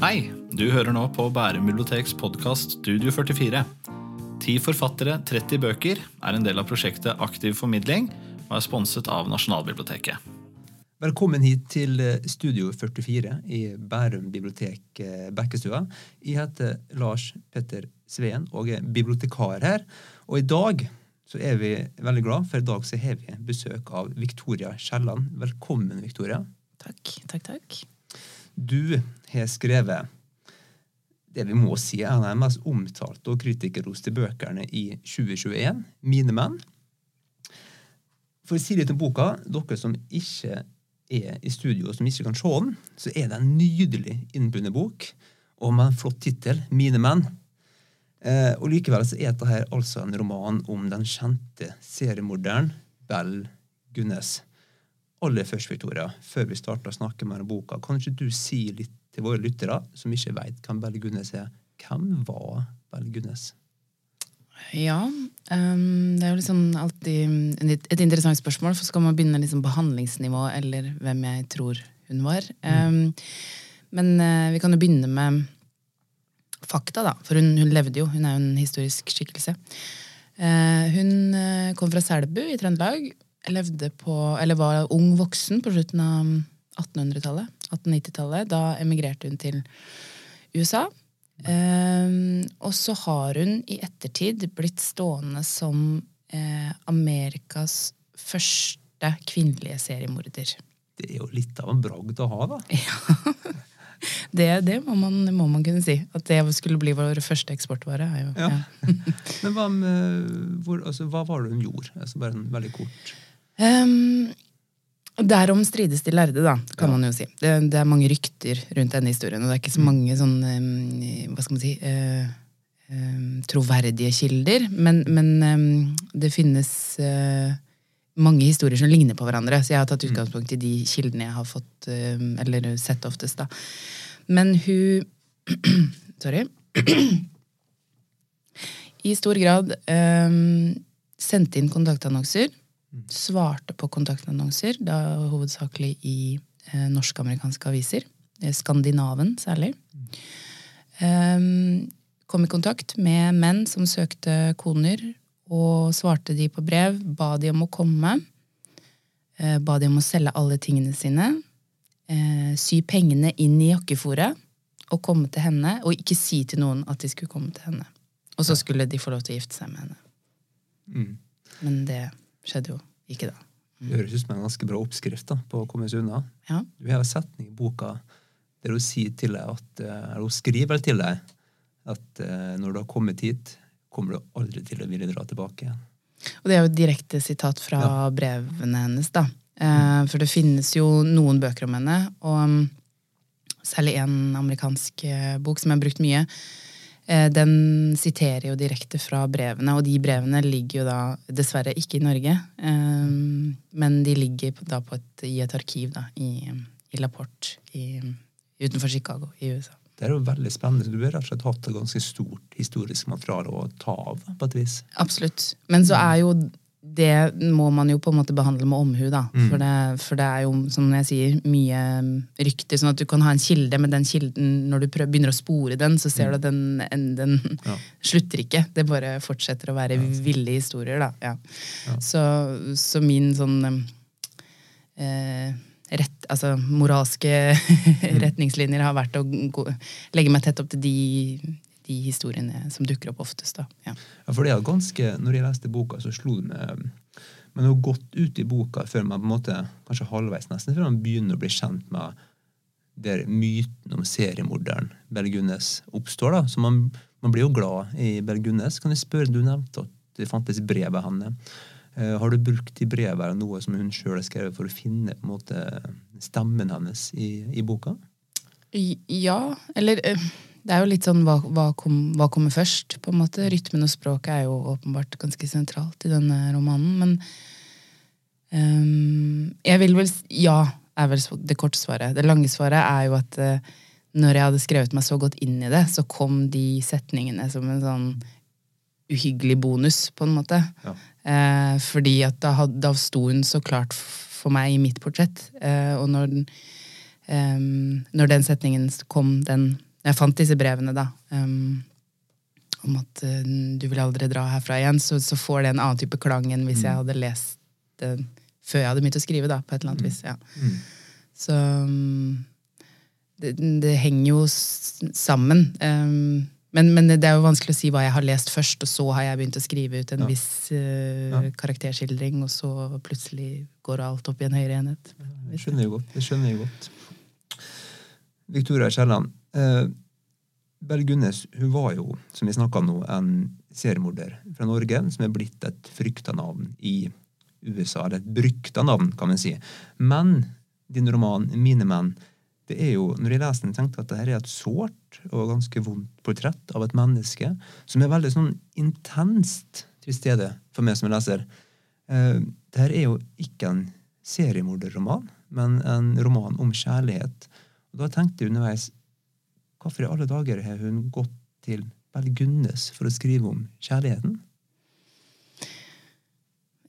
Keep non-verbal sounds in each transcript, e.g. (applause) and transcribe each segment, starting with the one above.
Hei! Du hører nå på Bærum biblioteks podkast Studio 44. Ti forfattere, 30 bøker er en del av prosjektet Aktiv formidling og er sponset av Nasjonalbiblioteket. Velkommen hit til eh, Studio 44 i Bærum bibliotek eh, Bekkestua. Jeg heter Lars Petter Sveen og er bibliotekar her. Og i dag så er vi veldig glad, for i dag så har vi besøk av Victoria Skjelland. Velkommen, Victoria. Takk, takk, takk. Du har skrevet det vi må si er en av de mest omtalte og kritikerroste bøkene i 2021, 'Mine menn'. For å si litt om boka, dere som ikke er i studio og som ikke kan se den, så er det en nydelig innbundet bok og med en flott tittel, 'Mine menn'. Eh, og Likevel så er dette altså en roman om den kjente seriemorderen Bell Gunnes aller først, Victoria, før vi starter å snakke mer om boka, kan ikke du si litt til våre lyttere som ikke vet hvem Belle Gunnes er? Hvem var Belle Gunnes? Ja, um, det er jo liksom alltid et interessant spørsmål. For skal man begynne liksom på handlingsnivå eller hvem jeg tror hun var? Mm. Um, men uh, vi kan jo begynne med fakta, da. For hun, hun, levde jo. Hun er jo en historisk skikkelse. Uh, hun uh, kom fra Selbu i Trøndelag levde på, eller var ung voksen på slutten av 1800-tallet. 1890-tallet. Da emigrerte hun til USA. Um, og så har hun i ettertid blitt stående som eh, Amerikas første kvinnelige seriemorder. Det er jo litt av en bragd å ha, da. (laughs) Ja. Det, det må, man, må, man, kunne si. At det skulle bli vår første eksportvare. Jo, ja. Ja. (laughs) Men hva, med, hvor, altså, hva, var det hun gjorde? Altså, bare en veldig kort Um, Derom strides de lærde, da, kan ja. man jo si. Det, det, er mange rykter rundt denne historien, og det er ikke så mm. mange sånn um, hva skal man si uh, um, troverdige kilder. Men, men um, det finnes uh, mange historier som ligner på hverandre, så jeg har tatt mm. utgangspunkt i de kildene jeg har fått, eller sett oftest. da. Men hun (clears throat) Sorry. (clears throat) I stor grad sendte inn kontaktannonser svarte på kontaktannonser, da hovedsakelig i eh, norsk-amerikanske aviser. Eh, Skandinaven særlig. Um, kom i kontakt med menn som søkte koner, og svarte de på brev. Ba de om å komme. Eh, ba de om å selge alle tingene sine. Eh, sy pengene inn i jakkefòret og komme til henne. Og ikke si til noen at de skulle komme til henne. Og så skulle de få lov til å gifte seg med henne. Mm. Men det skjedde jo ikke, da. Det høres ut som en ganske bra oppskrift da, på å komme seg unna. Ja. Du har en setning i boka der hun sier til deg at, eh, eller hun skriver til deg at uh, når du har kommet hit, kommer du aldri til å ville dra tilbake igjen. Og det er jo et direkte sitat fra ja. brevene hennes, da. Mm. for det finnes jo noen bøker om henne, og um, særlig en amerikansk bok som jeg har brukt mye, Eh, den siterer jo direkte fra brevene, og de brevene ligger jo da dessverre ikke i Norge. Eh, men de ligger da et, i et arkiv da, i, i Laporte i, utenfor Chicago i USA. Det er jo veldig spennende. Du har rett og slett hatt et ganske stort historisk materiale å ta av. på et vis. Absolutt. Men så er jo det må man jo på en måte behandle med omhu, da. Mm. For, det, for, det, er jo, som jeg sier, mye rykter. Sånn at du kan ha en kilde, men den kilden, når du prøver, begynner å spore den, så ser mm. du at den, den (laughs) ja. slutter ikke. Det bare fortsetter å være ja. ville historier, da. Ja. Så, så, min sånn eh, rett, altså moralske (laughs) mm. retningslinjer har vært å gå, legge meg tett opp til de de historiene som dukker opp oftest. da. Ja. ja, for det er ganske, når jeg leste boka, så slo det meg Men har gått ut i boka før man på en måte, kanskje halvveis nesten, før man begynner å bli kjent med der myten om seriemorderen Belgunnes oppstår. da, så man, man, blir jo glad i Belgunnes. Kan jeg spørre, Du nevnte at det fantes brev av henne. Uh, har du brukt i brevet noe som hun sjøl har skrevet for å finne på en måte stemmen hennes i, i boka? Ja, eller uh det er jo litt sånn hva, hva, kom, hva, kommer først, på en måte. Rytmen og språket er jo åpenbart ganske sentralt i denne romanen, men um, Jeg vil vel Ja, er vel det korte svaret. Det lange svaret er jo at uh, når jeg hadde skrevet meg så godt inn i det, så kom de setningene som en sånn uhyggelig bonus, på en måte. Ja. Uh, fordi at da, da sto hun så klart for meg i mitt portrett. Uh, og når, den, um, når den setningen kom den jeg fant disse brevene, da, um, om at uh, du vil aldri dra herfra igjen, så, så, får det en annen type klang enn hvis jeg hadde lest det før jeg hadde begynt å skrive, da, på et eller annet vis. ja. Mm. Så um, det, det, henger jo sammen. Um, men, men, det er jo vanskelig å si hva jeg har lest først, og så har jeg begynt å skrive ut en ja. viss uh, ja. karakterskildring, og så plutselig går alt opp i en høyere enhet. Det skjønner jeg godt. Det skjønner jeg godt. Victoria Kielland. Uh, Bell Gunnes hun var jo, som vi snakka nå, en seriemorder fra Norge som er blitt et frykta navn i USA. Eller et brykta navn, kan man si. Men din roman 'Mine menn' det er jo, når jeg leser den, tenkte jeg at dette er et sårt og ganske vondt portrett av et menneske som er veldig sånn intenst til stede for meg som leser. Eh, dette er jo ikke en seriemorderroman, men en roman om kjærlighet. Og Da tenkte jeg underveis hvorfor i alle dager har hun gått til Bell Gunnes for å skrive om kjærligheten?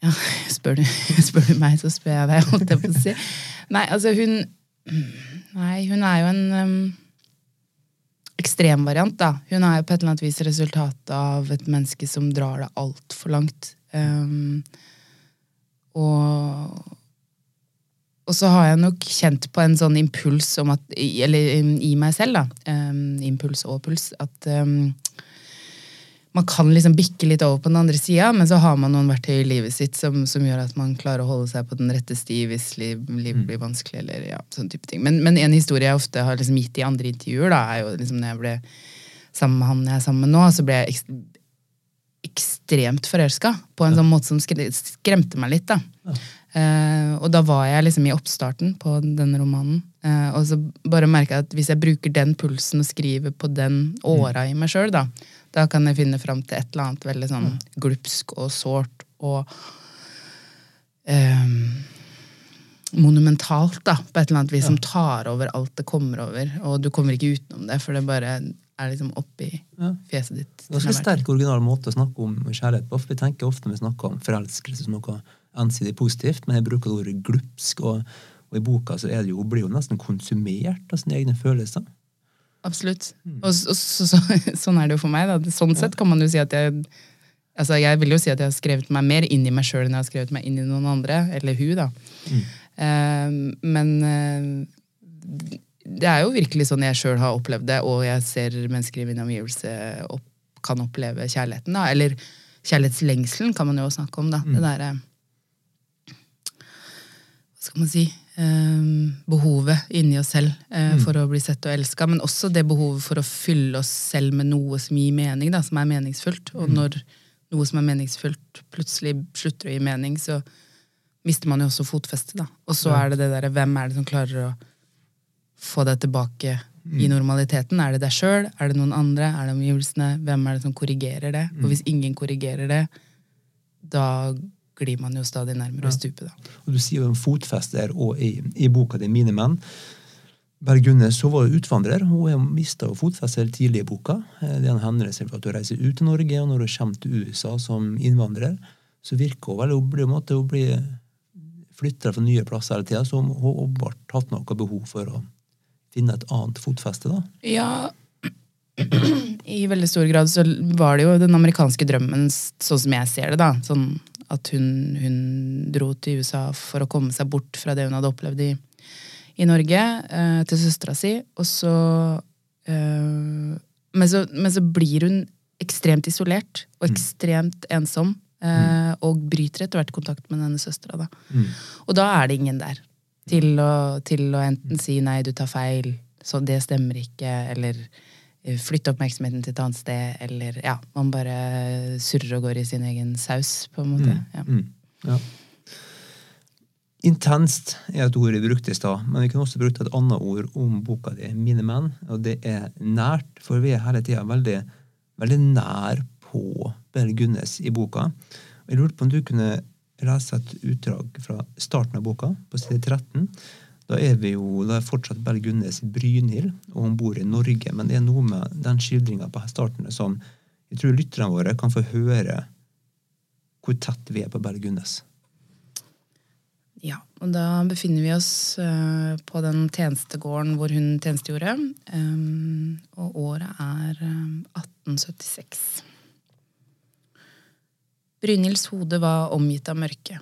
Ja, spør du, (laughs) spør du meg, så spør jeg deg, holdt jeg på å si. Nei, altså hun Nei, hun er jo en um, ekstremvariant, da. Hun er jo på et eller annet vis resultatet av et menneske som drar det altfor langt. Um, og og så har jeg nok kjent på en sånn impuls om at Eller i meg selv, da. Um, impuls og puls. At um, man kan liksom bikke litt over på den andre sida, men så har man noen verktøy i livet sitt som, som, gjør at man klarer å holde seg på den rette sti hvis livet liv mm. blir vanskelig. eller ja, sånn type ting. Men, men, en historie jeg ofte har liksom gitt i andre intervjuer, da, er jo liksom når jeg ble sammen med han jeg er sammen med nå, så ble jeg ekst ekstremt forelska på en sånn måte som skremte meg litt. da. Ja. Uh, og da var jeg liksom i oppstarten på denne romanen. Uh, og så bare merka jeg at hvis jeg bruker den pulsen og skriver på den åra i meg sjøl, da, da kan jeg finne fram til et eller annet veldig sånn glupsk og sårt og um, monumentalt, da, på et eller annet vis, ja. som tar over alt det kommer over. Og du kommer ikke utenom det, for det bare er liksom oppi ja. fjeset ditt. Det er ganske sterk original måte å snakke om kjærlighet på. Vi tenker ofte når vi snakker om forelskelse som noe ensidig positivt, men jeg bruker ordet glupsk. Og, og, i boka så er det jo, blir jo nesten konsumert av sine egne følelser. Absolutt. Mm. Og, og så, så, (laughs) sånn er det jo for meg. Da. Sånn sett kan man jo si at jeg altså Jeg vil jo si at jeg har skrevet meg mer inn i meg sjøl enn jeg har skrevet meg inn i noen andre. Eller hun, da. Mm. Uh, men uh, det er jo virkelig sånn jeg sjøl har opplevd det, og jeg ser mennesker i min omgivelse opp, kan oppleve kjærligheten. da, Eller kjærlighetslengselen, kan man jo snakke om. da, mm. Det der, Hva skal man si? Um, behovet inni oss selv uh, mm. for å bli sett og elska, men også det behovet for å fylle oss selv med noe som gir mening, da, som er meningsfullt. Og mm. når noe som er meningsfullt, plutselig slutter å gi mening, så mister man jo også fotfestet. da. Og så er det det derre hvem er det som klarer å få deg tilbake mm. i normaliteten? Er det deg sjøl? Er det noen andre? Er det omgivelsene? Hvem er det som korrigerer det? Og mm. hvis ingen korrigerer det, da glir man jo stadig nærmere ja. stupet. Da. Og Du sier jo om fotfeste der og i, i boka di 'Mine menn'. Berg Gunnes hun var utvandrer. Hun mista fotfestet tidlig i boka. Eh, det er en hendelse for at hun reiser ut til Norge, og når hun kommer til USA som innvandrer, så virker hun vel Hun blir, måte, hun blir flytta fra nye plasser hele tida, så hun har hatt noe behov for å finne et annet fotfeste. da. Ja, (clears throat) i veldig stor grad så var det jo den amerikanske drømmen sånn som jeg ser det. da. Sånn at hun, hun, dro til USA for å komme seg bort fra det hun hadde opplevd i, i Norge, eh, til søstera si. Og så, eh, men så Men så blir hun ekstremt isolert og mm. ekstremt ensom. Eh, mm. Og bryter etter hvert kontakt med denne søstera. Mm. Og da er det ingen der til å, til å enten si 'nei, du tar feil', så det stemmer ikke, eller flytte oppmerksomheten til et annet sted, eller ja, man bare surrer og går i sin egen saus, på en måte. Mm, ja. Mm, ja. Intenst er et ord vi brukte i stad, men vi kunne også brukt et annet ord om boka di, 'Mine menn', og det er nært, for vi er hele tida veldig, veldig, nær på Bell Gunnes i boka. Jeg lurte på om du kunne lese et utdrag fra starten av boka, på side 13. Da er vi jo da er fortsatt Berg Gunnes i Brynhild, og hun bor i Norge. Men det er noe med den skildringa på starten som jeg tror lytterne våre kan få høre hvor tett vi er på Berg Gunnes. Ja, og da befinner vi oss eh, på den tjenestegården hvor hun tjenestegjorde. Um, og året er eh, 1876. Brynhilds hode var omgitt av mørke.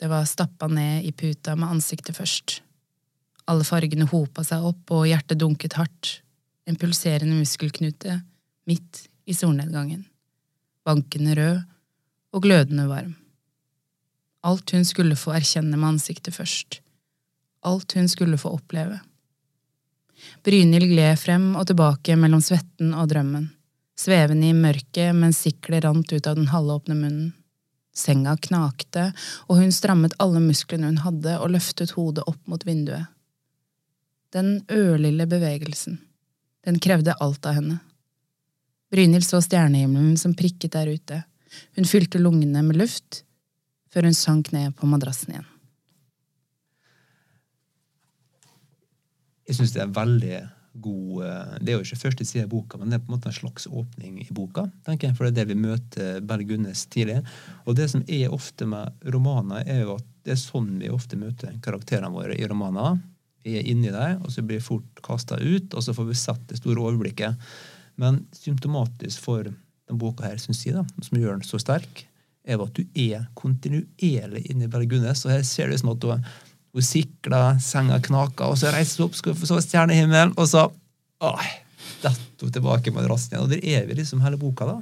Det var stappa ned i puta med ansiktet først. Alle fargene hopa seg opp, og hjertet dunket hardt. En pulserende muskelknute midt i solnedgangen. Bankende rød og glødende varm. Alt hun skulle få erkjenne med ansiktet først. Alt hun skulle få oppleve. Brynhild gled frem og tilbake mellom svetten og drømmen, svevende i mørket mens siklet rant ut av den halvåpne munnen. Senga knakte, og hun strammet alle musklene hun hadde og løftet hodet opp mot vinduet. Den ørlille bevegelsen, den krevde alt av henne. Brynhild så stjernehimmelen som prikket der ute. Hun fylte lungene med luft, før hun sank ned på madrassen igjen. Jeg syns det er veldig god eh, Det er jo ikke første side i boka, men det er på en måte en slags åpning i boka. tenker jeg, For det er det vi møter Berg Gunnes tidlig. Og det som er ofte med romaner, er jo at det er sånn vi ofte møter karakterene våre i romaner. Vi er inni deg, og så blir vi fort kasta ut, og så får vi sett det store overblikket. Men symptomatisk for denne boka her, synes jeg, da, som gjør den så sterk, er at du er kontinuerlig inni Berre Gunnes. Og her ser det som at hun, hun sikler, senga knaker, og så reiser hun opp, skal få stjernehimmelen, og så åh, detter hun tilbake med rassen igjen. Og der er vi liksom hele boka, da.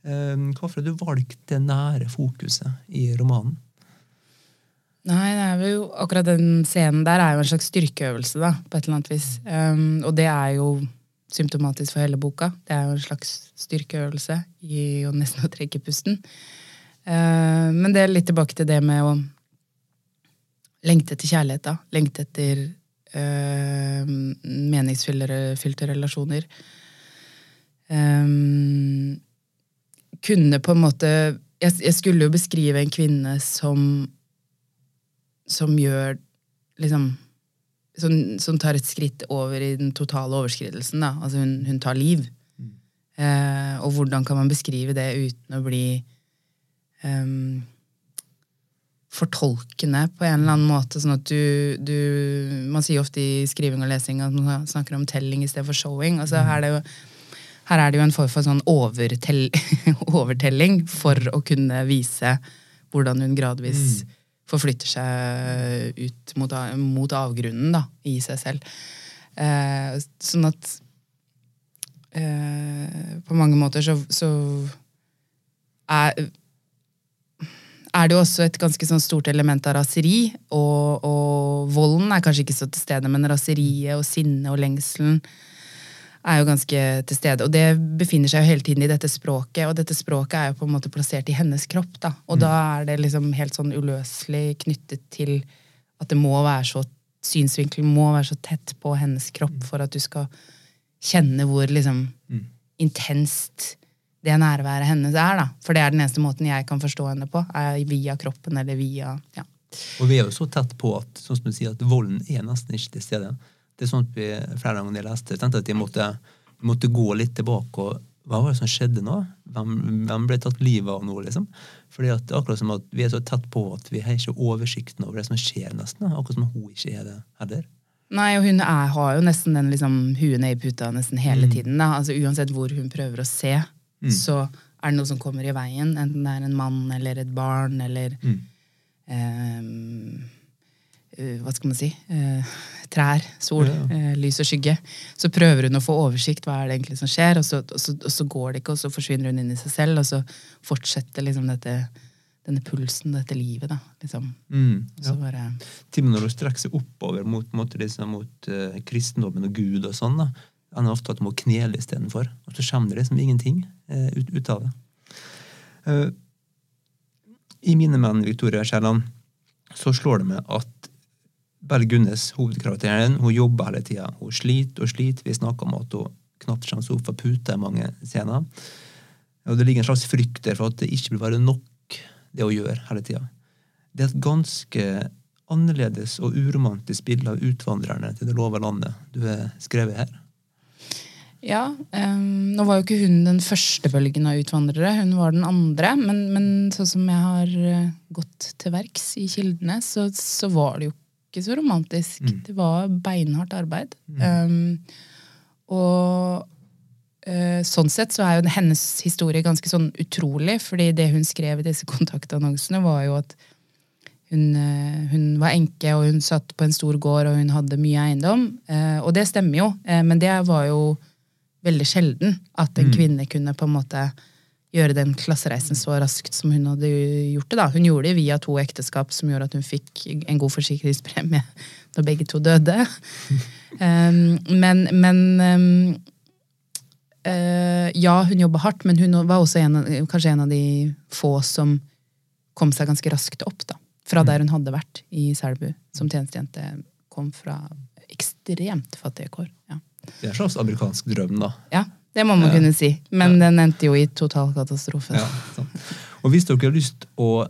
Um, hvorfor har du valgt det nære fokuset i romanen? Nei, det er jo akkurat den scenen der er jo en slags styrkeøvelse, da, på et eller annet vis. Um, og det er jo symptomatisk for hele boka. Det er jo en slags styrkeøvelse i å nesten (laughs) å trekke pusten. Uh, men det er litt tilbake til det med å lengte etter kjærlighet, da. Lengte etter uh, meningsfylte relasjoner. Um, kunne på en måte jeg, jeg skulle jo beskrive en kvinne som som gjør liksom som, som, tar et skritt over i den totale overskridelsen. Da. Altså hun, hun tar liv. Mm. Eh, og hvordan kan man beskrive det uten å bli um, fortolkende på en eller annen måte? sånn at du, du, Man sier ofte i skriving og lesing at man snakker om telling i stedet for showing. Altså, her, er det jo, her er det jo en form for sånn overtell, (laughs) overtelling for å kunne vise hvordan hun gradvis mm forflytter seg ut mot, mot avgrunnen da, i seg selv. Eh, sånn at eh, På mange måter så, så er, er det jo også et ganske sånn stort element av raseri. Og, og volden er kanskje ikke så til stede, men raseriet og sinnet og lengselen er jo ganske til stede. Og det befinner seg jo hele tiden i dette språket, og dette språket er jo på en måte plassert i hennes kropp. da. Og mm. da er det liksom helt sånn uløselig knyttet til at det må være så synsvinkelen må være så tett på hennes kropp mm. for at du skal kjenne hvor liksom mm. intenst det nærværet hennes er. da. For det er den eneste måten jeg kan forstå henne på. er Via kroppen eller via ja. Og vi er jo så tett på at sånn som du sier, at volden er nesten ikke til stede. Det er at vi, Flere ganger jeg leste, jeg tenkte at jeg måtte, måtte, gå litt tilbake. og Hva var det som skjedde nå? Hvem, hvem ble tatt livet av nå? liksom? Fordi at akkurat som at Vi er så tett på at vi har ikke oversikten over det som skjer, nesten. Akkurat som hun ikke er det heller. Nei, og hun er, har jo nesten den liksom, huet ned i puta nesten hele mm. tiden. da. Altså Uansett hvor hun prøver å se, mm. så er det noe som kommer i veien. Enten det er en mann eller et barn eller mm. um, hva skal man si eh, trær, sol, ja. Eh, lys og skygge. Så prøver hun å få oversikt. Hva er det egentlig som skjer? Og så, og så, og så går det ikke, og så forsvinner hun inn i seg selv, og så fortsetter liksom dette, denne pulsen, dette livet. da, liksom. Mm, ja. bare... Til og med når hun strekker seg oppover mot, mot, liksom, mot uh, kristendommen og Gud og sånn, da, han er ofte at hun må knele istedenfor. Og så kommer det liksom ingenting uh, ut, ut, av det. Uh, I mine menn, Victoria Skjæland, så slår det meg at Bell Gunnes, hovedkarakteren, hun jobber hele tida. Hun sliter og sliter. Vi snakker om at hun knapt kommer seg opp fra puta i mange scener. Og Det ligger en slags frykt der for at det ikke vil være nok, det hun gjør hele tida. Det er et ganske annerledes og uromantisk bilde av utvandrerne til det lova landet du har skrevet her. Ja, Um, Nå var jo ikke hun den første bølgen av utvandrere, hun var den andre. Men, men sånn som jeg har eh, gått til verks i kildene, så, så var det jo ikke så romantisk. Det var beinhardt arbeid. Um, og uh, sånn sett så er jo hennes historie ganske sånn utrolig, fordi det hun skrev i disse (laughs) kontaktannonsene, var jo at hun, eh, hun var enke, og hun satt på en stor gård, og hun hadde mye eiendom. Eh, og det stemmer jo, eh, men det var jo veldig sjelden at en kvinne kunne på en måte gjøre den klassereisen så raskt som hun hadde gjort det. da. Hun gjorde det via to ekteskap som gjorde at hun fikk en god forsikringspremie (laughs) da begge to døde. um, (laughs) men men um, uh, ja, hun jobba hardt, men hun var også en av, kanskje en av de få som kom seg ganske raskt opp. da. Fra der hun hadde vært i Selbu som tjenestejente. Kom fra ekstremt fattige kår. Ja. Det er en slags amerikansk drøm, da. ja, det må man kunne si. Men den endte jo i total katastrofe. Ja. Og hvis dere har lyst å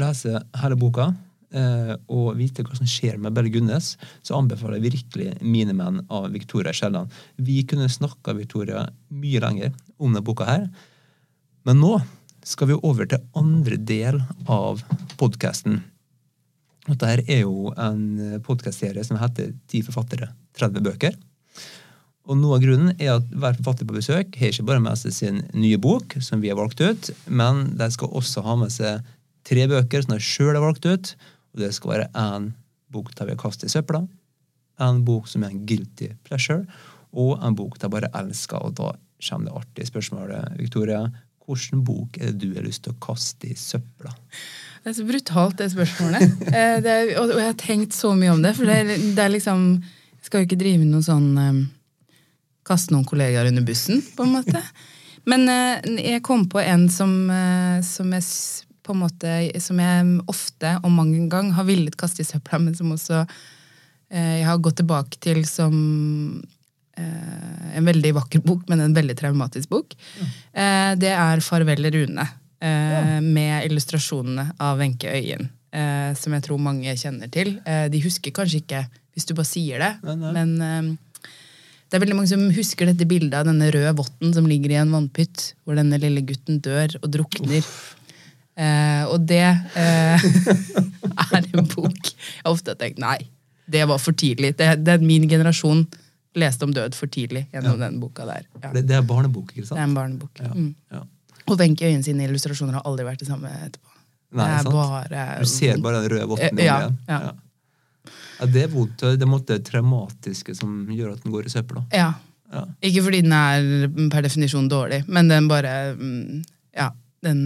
lese hele boka, eh, og vite hva som skjer med Belle Gunnes, så anbefaler jeg virkelig 'Mine menn' av Victoria Kielland. Vi kunne snakka Victoria mye lenger om denne boka her, men nå skal vi over til andre del av podkasten. Dette er jo en podkastserie som heter 'Ti forfattere, 30 bøker'. Og noe av grunnen er at hver forfatter på besøk har ikke bare med seg sin nye bok, som vi har valgt ut, men de skal også ha med seg tre bøker som de sjøl har valgt ut. Og det skal være én bok der vi har kastet i søpla, en bok som er en guilty pleasure, og en bok de bare elsker. Og da kommer det artige spørsmålet, Victoria. Hvilken bok er det du har lyst til å kaste i søpla? Det er så brutalt, det spørsmålet. (laughs) Eh, det er, og, jeg har tenkt så mye om det. For det er, det er liksom Jeg skal jo ikke drive noe sånn eh, Kaste noen kollegaer under bussen, på en måte. Men eh, jeg kom på en som, eh, som jeg på en måte Som jeg ofte og mange ganger har villet kaste i søpla, men som også eh, jeg har gått tilbake til som eh, en veldig vakker bok, men en veldig traumatisk bok. Eh, det er 'Farvel, Rune', eh, med illustrasjonene av Wenche Øyen. Eh, som jeg tror mange kjenner til. Eh, de husker kanskje ikke hvis du bare sier det, men det er veldig mange som husker dette bildet av denne røde votten som ligger i en vannpytt, hvor denne lille gutten dør og drukner. Eh, og det eh, (laughs) er en bok jeg ofte har tenkt nei, det var for tidlig. Det, det er Min generasjon leste om død for tidlig gjennom den boka der. Ja. Det, det er barnebok, ikke sant? Det er en barnebok. Ja, Mm. ja. Og Wenche Øyen sine illustrasjoner har aldri vært det samme etterpå. Nei, det er sant? bare Du ser bare den røde votten Eh, ja, igjen. ja. Ja, det er vondt. Det er måtte traumatiske som gjør at den går i søpla. Ja. Ja. Ikke fordi den er per definisjon dårlig, men den bare mm, Ja, den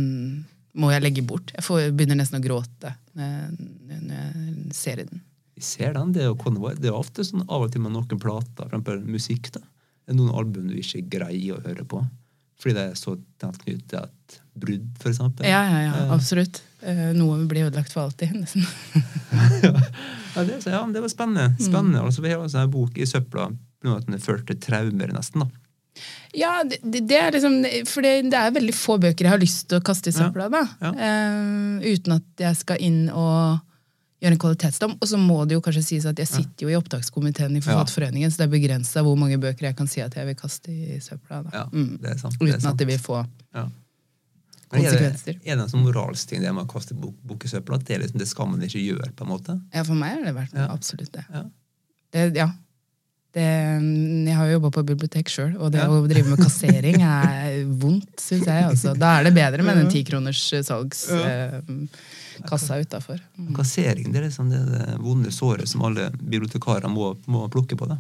må jeg legge bort. Jeg får, begynner nesten å gråte når jeg, ser den. Vi ser den. Det er jo Convoy. Det er ofte sånn av og til med noen plater, eksempel musikk. da. Det er noen album du ikke greier å høre på. Fordi det er så tett knyttet til et brudd, eksempel. Ja, ja, ja, absolutt. Eh, Noe blir ødelagt for alltid, (laughs) nesten. Ja, det, så, ja, det var spennende. Mm. Altså, vi har altså en bok i søpla noe at den førte til traumer, nesten. da. Ja, det, det er liksom For det, det er veldig få bøker jeg har lyst til å kaste i søpla, da. Ja. Eh, uten at jeg skal inn og gjøre en kvalitetsdom. Og så må det jo kanskje sies at jeg sitter jo i opptakskomiteen i Forfatterforeningen, så det er begrensa hvor mange bøker jeg kan si at jeg vil kaste i søpla. Da. Ja, Mm. det er er Uten at det vil få Ja. Er konsekvenser. det, er det en sånn moralsk ting det med å kaste bok, bok i søpla? At det, liksom, det skal man ikke gjøre, på en måte? Ja, for meg er det vært Ja. absolutt det. Ja. det ja. Det, jeg har jo jobba på bibliotek sjøl, og det Ja. å drive med kassering er vondt, syns jeg. Altså. Da er det bedre med den tikroners salgskassa uh, utafor. Kassering det er liksom det, det vonde såret som alle bibliotekarer må, må plukke på. det.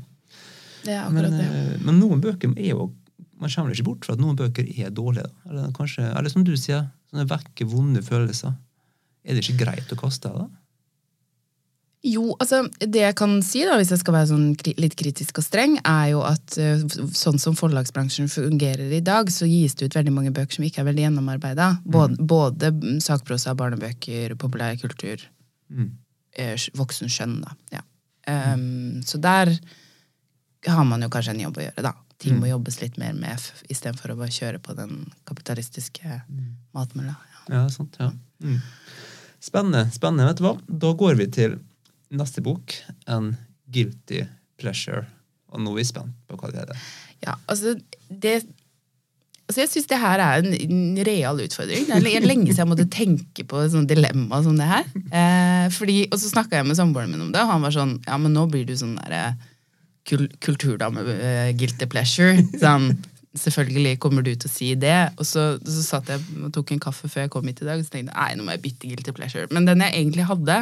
Det er Men, det. eh, men noen bøker er jo Man kommer ikke bort fra at noen bøker er dårlige. Eller, kanskje, eller som du sier, sånne vekker vonde følelser. Er det ikke greit å kaste det? Jo, altså det jeg kan si, da, hvis jeg skal være sånn litt kritisk og streng, er jo at eh, sånn som forlagsbransjen fungerer i dag, så gis det ut veldig mange bøker som ikke er veldig gjennomarbeida. Både, både sakprosa, barnebøker, populærkultur, Mm. eh, voksen skjønn, da. Ja. Um, så der har man jo kanskje en jobb å gjøre, da. Ting må jobbes litt mer med istedenfor å bare kjøre på den kapitalistiske matmølla. Ja. Ja, sant. Ja. Mm. Spennende. spennende, vet du hva? Da går vi til neste bok. En guilty pleasure. Og nå er vi spent på hva det er. Ja, altså det Altså jeg syns det her er en, en real utfordring. Det er lenge siden jeg måtte tenke på et sånt dilemma som det her. Eh, fordi, og så snakka jeg med samboeren min om det, og han var sånn Ja, men nå blir du sånn derre kul kulturdame, eh, guilty pleasure. (laughs) Sånn, selvfølgelig kommer du til å si det. Og så, så satt jeg og tok en kaffe før jeg kom hit i dag, og så tenkte jeg nei, nå må jeg bytte guilty pleasure. Men den jeg egentlig hadde,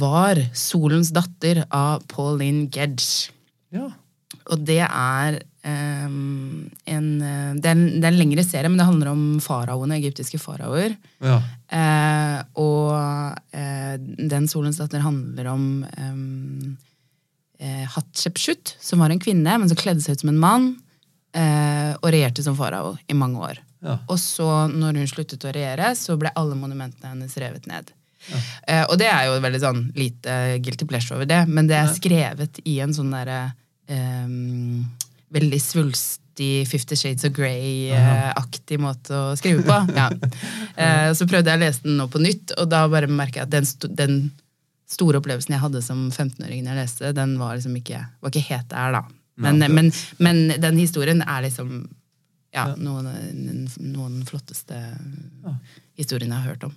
var Solens datter av Pauline Gedge. Ja. Og det er Um, en, det, er en, det er en lengre serie, men det handler om faraoene, egyptiske faraoer. ja. Uh, og uh, den solens datter handler om um, eh, Hatshepsut, som var en kvinne, men som kledde seg ut som en mann, eh, og regjerte som farao i mange år. Ja. Og så, når hun sluttet å regjere, så ble alle monumentene hennes revet ned. Eh, og det er jo veldig sånn lite guilty pleasure over det, men det er skrevet i en sånn derre ehm, veldig svulstig Fifty Shades of Grey-aktig måte å skrive på. (laughs) Ja. Eh, så prøvde jeg å lese den nå på nytt, og da bare merker jeg at den, den store opplevelsen jeg hadde som 15-åring når jeg leste, den var liksom ikke, var ikke helt der, da. Men, men, men den historien er liksom ja, noen, noen flotteste historiene jeg har hørt om.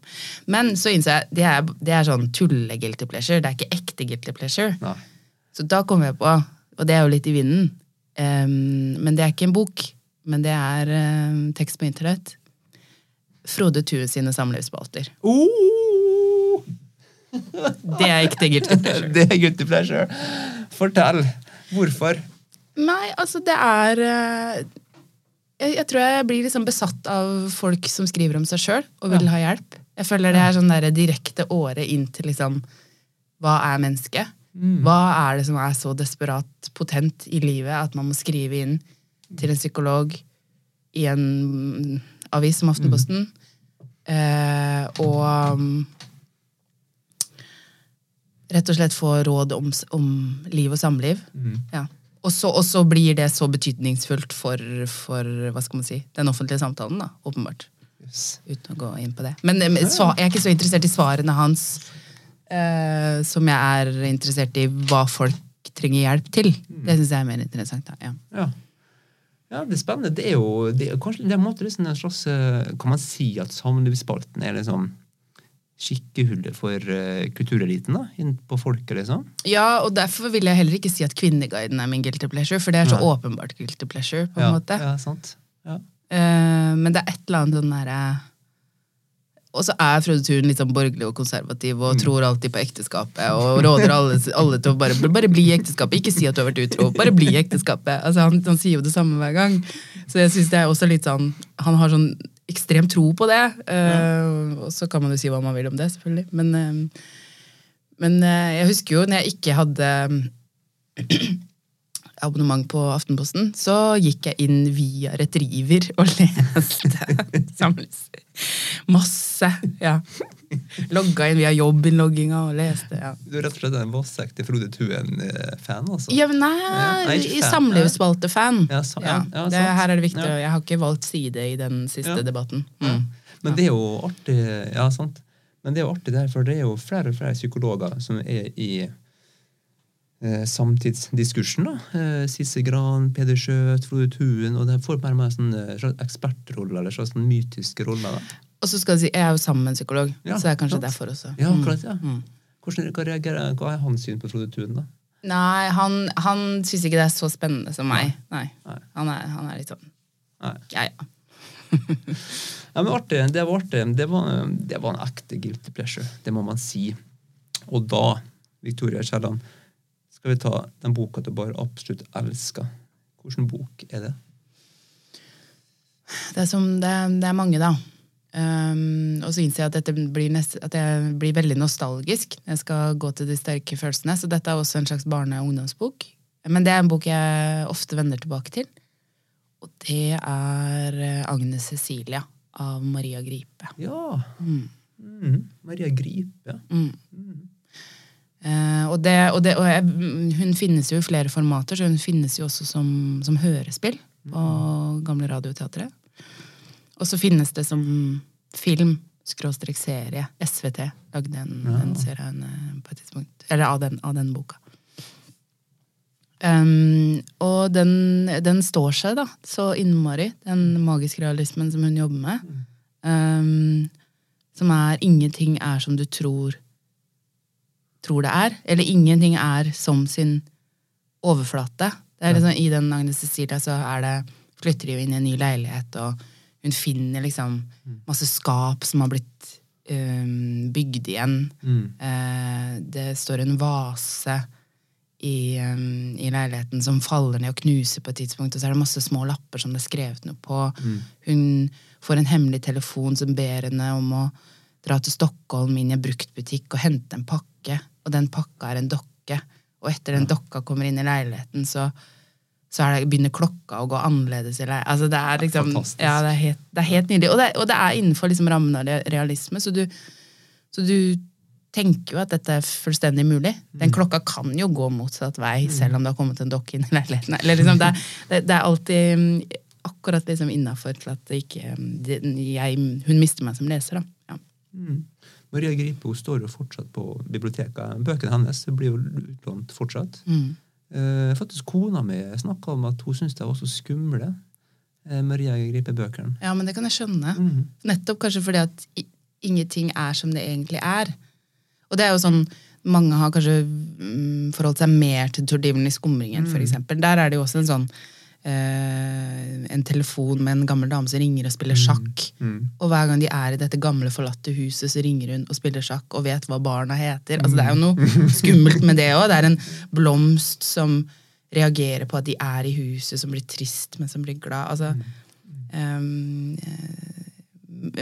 Men så innså jeg det er, det er sånn tulle-guilty pleasure. Det er ikke ekte guilty pleasure. Nei. Så da kom jeg på, og det er jo litt i vinden, um, men det er ikke en bok, men det er um, tekst på internett. Frode Thue sine samlivsspalter. Oh! Det er ekte guilty pleasure. Det er guilty pleasure. Fortell. Hvorfor? Nei, altså det er eh, jeg, jeg tror jeg blir liksom besatt av folk som skriver om seg sjøl og vil ha hjelp. Jeg føler det er sånn der direkte åre inn til liksom Hva er mennesket? Hva er det som er så desperat potent i livet at man må skrive inn til en psykolog i en mm, avis som Aftenposten? Eh, og mm, rett og slett få råd om, om liv og samliv. Ja. Og så, og så blir det så betydningsfullt for, for hva skal man si, den offentlige samtalen, da, åpenbart. Yes. Uten å gå inn på det. Men, så, jeg er ikke så interessert i svarene hans eh, som jeg er interessert i hva folk trenger hjelp til. Det syns jeg er mer interessant. Da. Ja. Ja. ja, det er spennende. Det er jo det er, kanskje det er en måte liksom en slags eh, Kan man si at samlivsspalten er liksom skikkehullet for uh, kultureliten da, på folket, liksom? ja, og derfor vil jeg heller ikke si at Kvinneguiden er min guilty pleasure, for det er så Nei. åpenbart guilty pleasure. på en ja, måte. Ja, sant. Ja. Uh, men det er et eller annet sånn derre Og så er Frode Thun litt sånn borgerlig og konservativ og tror alltid på ekteskapet og råder alle, alle til å bare, bare bli i ekteskapet. Ikke si at du har vært utro, bare bli i ekteskapet. Altså, han, han sier jo det samme hver gang. Så jeg synes det er også litt sånn Han har sånn ekstrem tro på det. eh, og så kan man jo si hva man vil om det, selvfølgelig. Men, uh, men uh, jeg husker jo når jeg ikke hadde (clears throat) abonnement på Aftenposten, så gikk jeg inn via Retriever og (laughs) leste samles. Masse. ja. Logga inn via jobbinnlogginga og leste. ja. Du er rett og slett en vassekte Frode Tuen-fan, altså? Ja, men nei, nei, samlivsvalgte-fan. Ja, sam ja, ja, det, her er det viktig. Ja. Jeg har ikke valgt side i den siste Ja. debatten. Mm. Men det er jo artig Ja, sant. Men det er jo artig der, for det er jo flere og flere psykologer som er i eh, samtidsdiskursen. da. Eh, Sisse Gran, Peder Skjøt, Frode Tuen. Og det får mer og mer sånn eh, ekspertroller, eller slags sånn mytiske roller. da. Og så skal jeg si, jeg er jo sammen med en psykolog, Ja, så det er kanskje klart. derfor også. Ja, klart, ja. Mm. Hvordan, hva, reagerer, hva er hans syn på Frode Tuen, da? Nei, han, han syns ikke det er så spennende som meg. Nei. Nei. Han, er, han er litt sånn Nei. ja, ja. (laughs) Ja, men artig, Det var artig. Det var, det var en ekte guilty pleasure. Det må man si. Og da, Victoria Kielland, skal vi ta den boka du bare absolutt elsker. Hvilken bok er det? Det er, som, det, det er mange, da. Um, og så innser jeg at, blir nest, at jeg blir veldig nostalgisk når jeg skal gå til de sterke følelsene. Så dette er også en slags barne- og ungdomsbok. Men det er en bok jeg ofte vender tilbake til. Og det er eh, Agnes Cecilia av Maria Gripe. Ja! Mm. Mm. Maria Gripe. Mm. Uh, og det, og det, og jeg, hun finnes jo i flere formater, så hun finnes jo også som, som hørespill på gamle Radioteatret. Og så finnes det som film, skråstrek serie. SVT lagde en, Ja. en serie på et tidspunkt. Eller av den, av den boka. Um, og den, den står seg da, så innmari, den magiske realismen som hun jobber med. Um, som er 'ingenting er som du tror, tror det er'. Eller 'ingenting er som sin overflate'. Det er liksom, I den Agnes Cecilia så er det, flytter de jo inn i en ny leilighet, og hun finner liksom masse skap som har blitt um, bygd igjen. Mm. Eh, det står en vase i, um, i leiligheten som faller ned og knuser på et tidspunkt, og så er det masse små lapper som det er skrevet noe på. Hun får en hemmelig telefon som ber henne om å dra til Stockholm inn i en bruktbutikk og hente en pakke, og den pakka er en dokke. Og etter den dokka kommer inn i leiligheten, så, så er det, begynner klokka å gå annerledes Eller. Altså, det er liksom, Fantastisk. ja, det er helt, det er helt nydelig. Og det, og det er innenfor liksom rammen av realisme, så du, så du tenker jo at dette er fullstendig mulig. Den klokka kan jo gå motsatt vei, selv om det har kommet en dokke inn i leiligheten. Eller liksom, det, er- (laughs) det, det er alltid mm, akkurat liksom innafor til at det ikke mm, det, jeg, Hun mister meg som leser, da. Ja. Mm. Maria Gripe hun står jo fortsatt på biblioteket. Bøkene hennes blir jo utlånt fortsatt. Mm. Eh, faktisk Kona mi snakka om at hun syntes de var så skumle, eh, Maria Gripe-bøkene. ja, men det kan jeg skjønne. Mhm. Nettopp kanskje fordi at ingenting er som det egentlig er. Og det er jo sånn mange har kanskje mm, forholdt seg mer til Tordivelen i Skumringen, for eksempel. Der er det jo også en sånn eh, En telefon med en gammel dame som ringer og spiller sjakk. Mm. Og hver gang de er i dette gamle, forlatte huset, så ringer hun og spiller sjakk og vet hva barna heter. Altså, det er jo noe skummelt med det òg. Det er en blomst som reagerer på at de er i huset, som blir trist, men som blir glad. Altså, eh,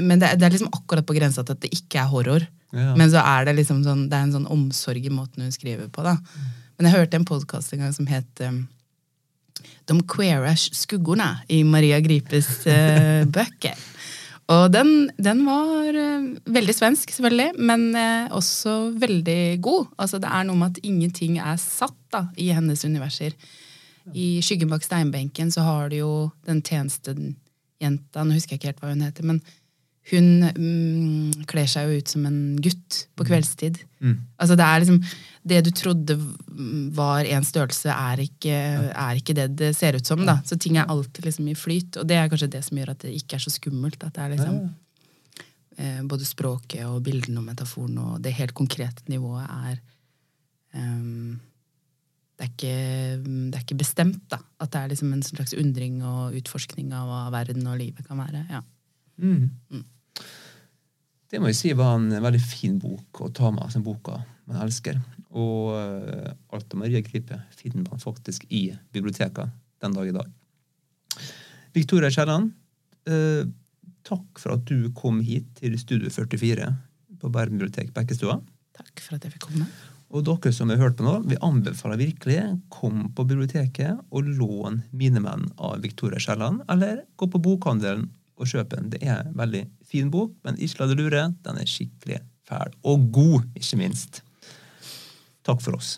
men det, er- det er liksom akkurat på grensa til at det ikke er horror. Ja. Men så er det liksom sånn, det er en sånn omsorg i måten hun skriver på. da. Men jeg hørte en podkast en gang som het um, De queera skuggene i Maria Gripes uh, (laughs) bøker. Og den, den var uh, veldig svensk, selvfølgelig, men uh, også veldig god. Altså Det er noe med at ingenting er satt da, i hennes universer. I Skyggen bak steinbenken så har du jo den tjenestejenta, nå husker jeg ikke helt hva hun heter, men hun mm, kler seg jo ut som en gutt på kveldstid. Mm. Altså det er liksom Det du trodde var en størrelse, er ikke, er ikke det det ser ut som. da. Så ting er alltid liksom i flyt. Og det er kanskje det som gjør at det ikke er så skummelt. At det er liksom eh, Både språket og bildene og metaforen og det helt konkrete nivået er um, det, er ikke, det er ikke bestemt, da. At det er liksom en slags undring og utforskning av hva verden og livet kan være. ja. Mm. Det må jeg si var en veldig fin bok å ta med som boka man elsker. Og uh, alt av Maria Gripe finner man faktisk i biblioteket den dag i dag. Victoria Kielland, uh, takk for at du kom hit til Studio 44 på Bærum bibliotek Bekkestua. Takk for at jeg fikk komme. Og dere som har hørt på nå, vi anbefaler virkelig kom på biblioteket og lån 'Mine menn' av Victoria Kielland, eller gå på bokhandelen og kjøpe den. Det er en veldig fin bok, men ikke la deg lure, den er skikkelig fæl. Og god, ikke minst. Takk for oss.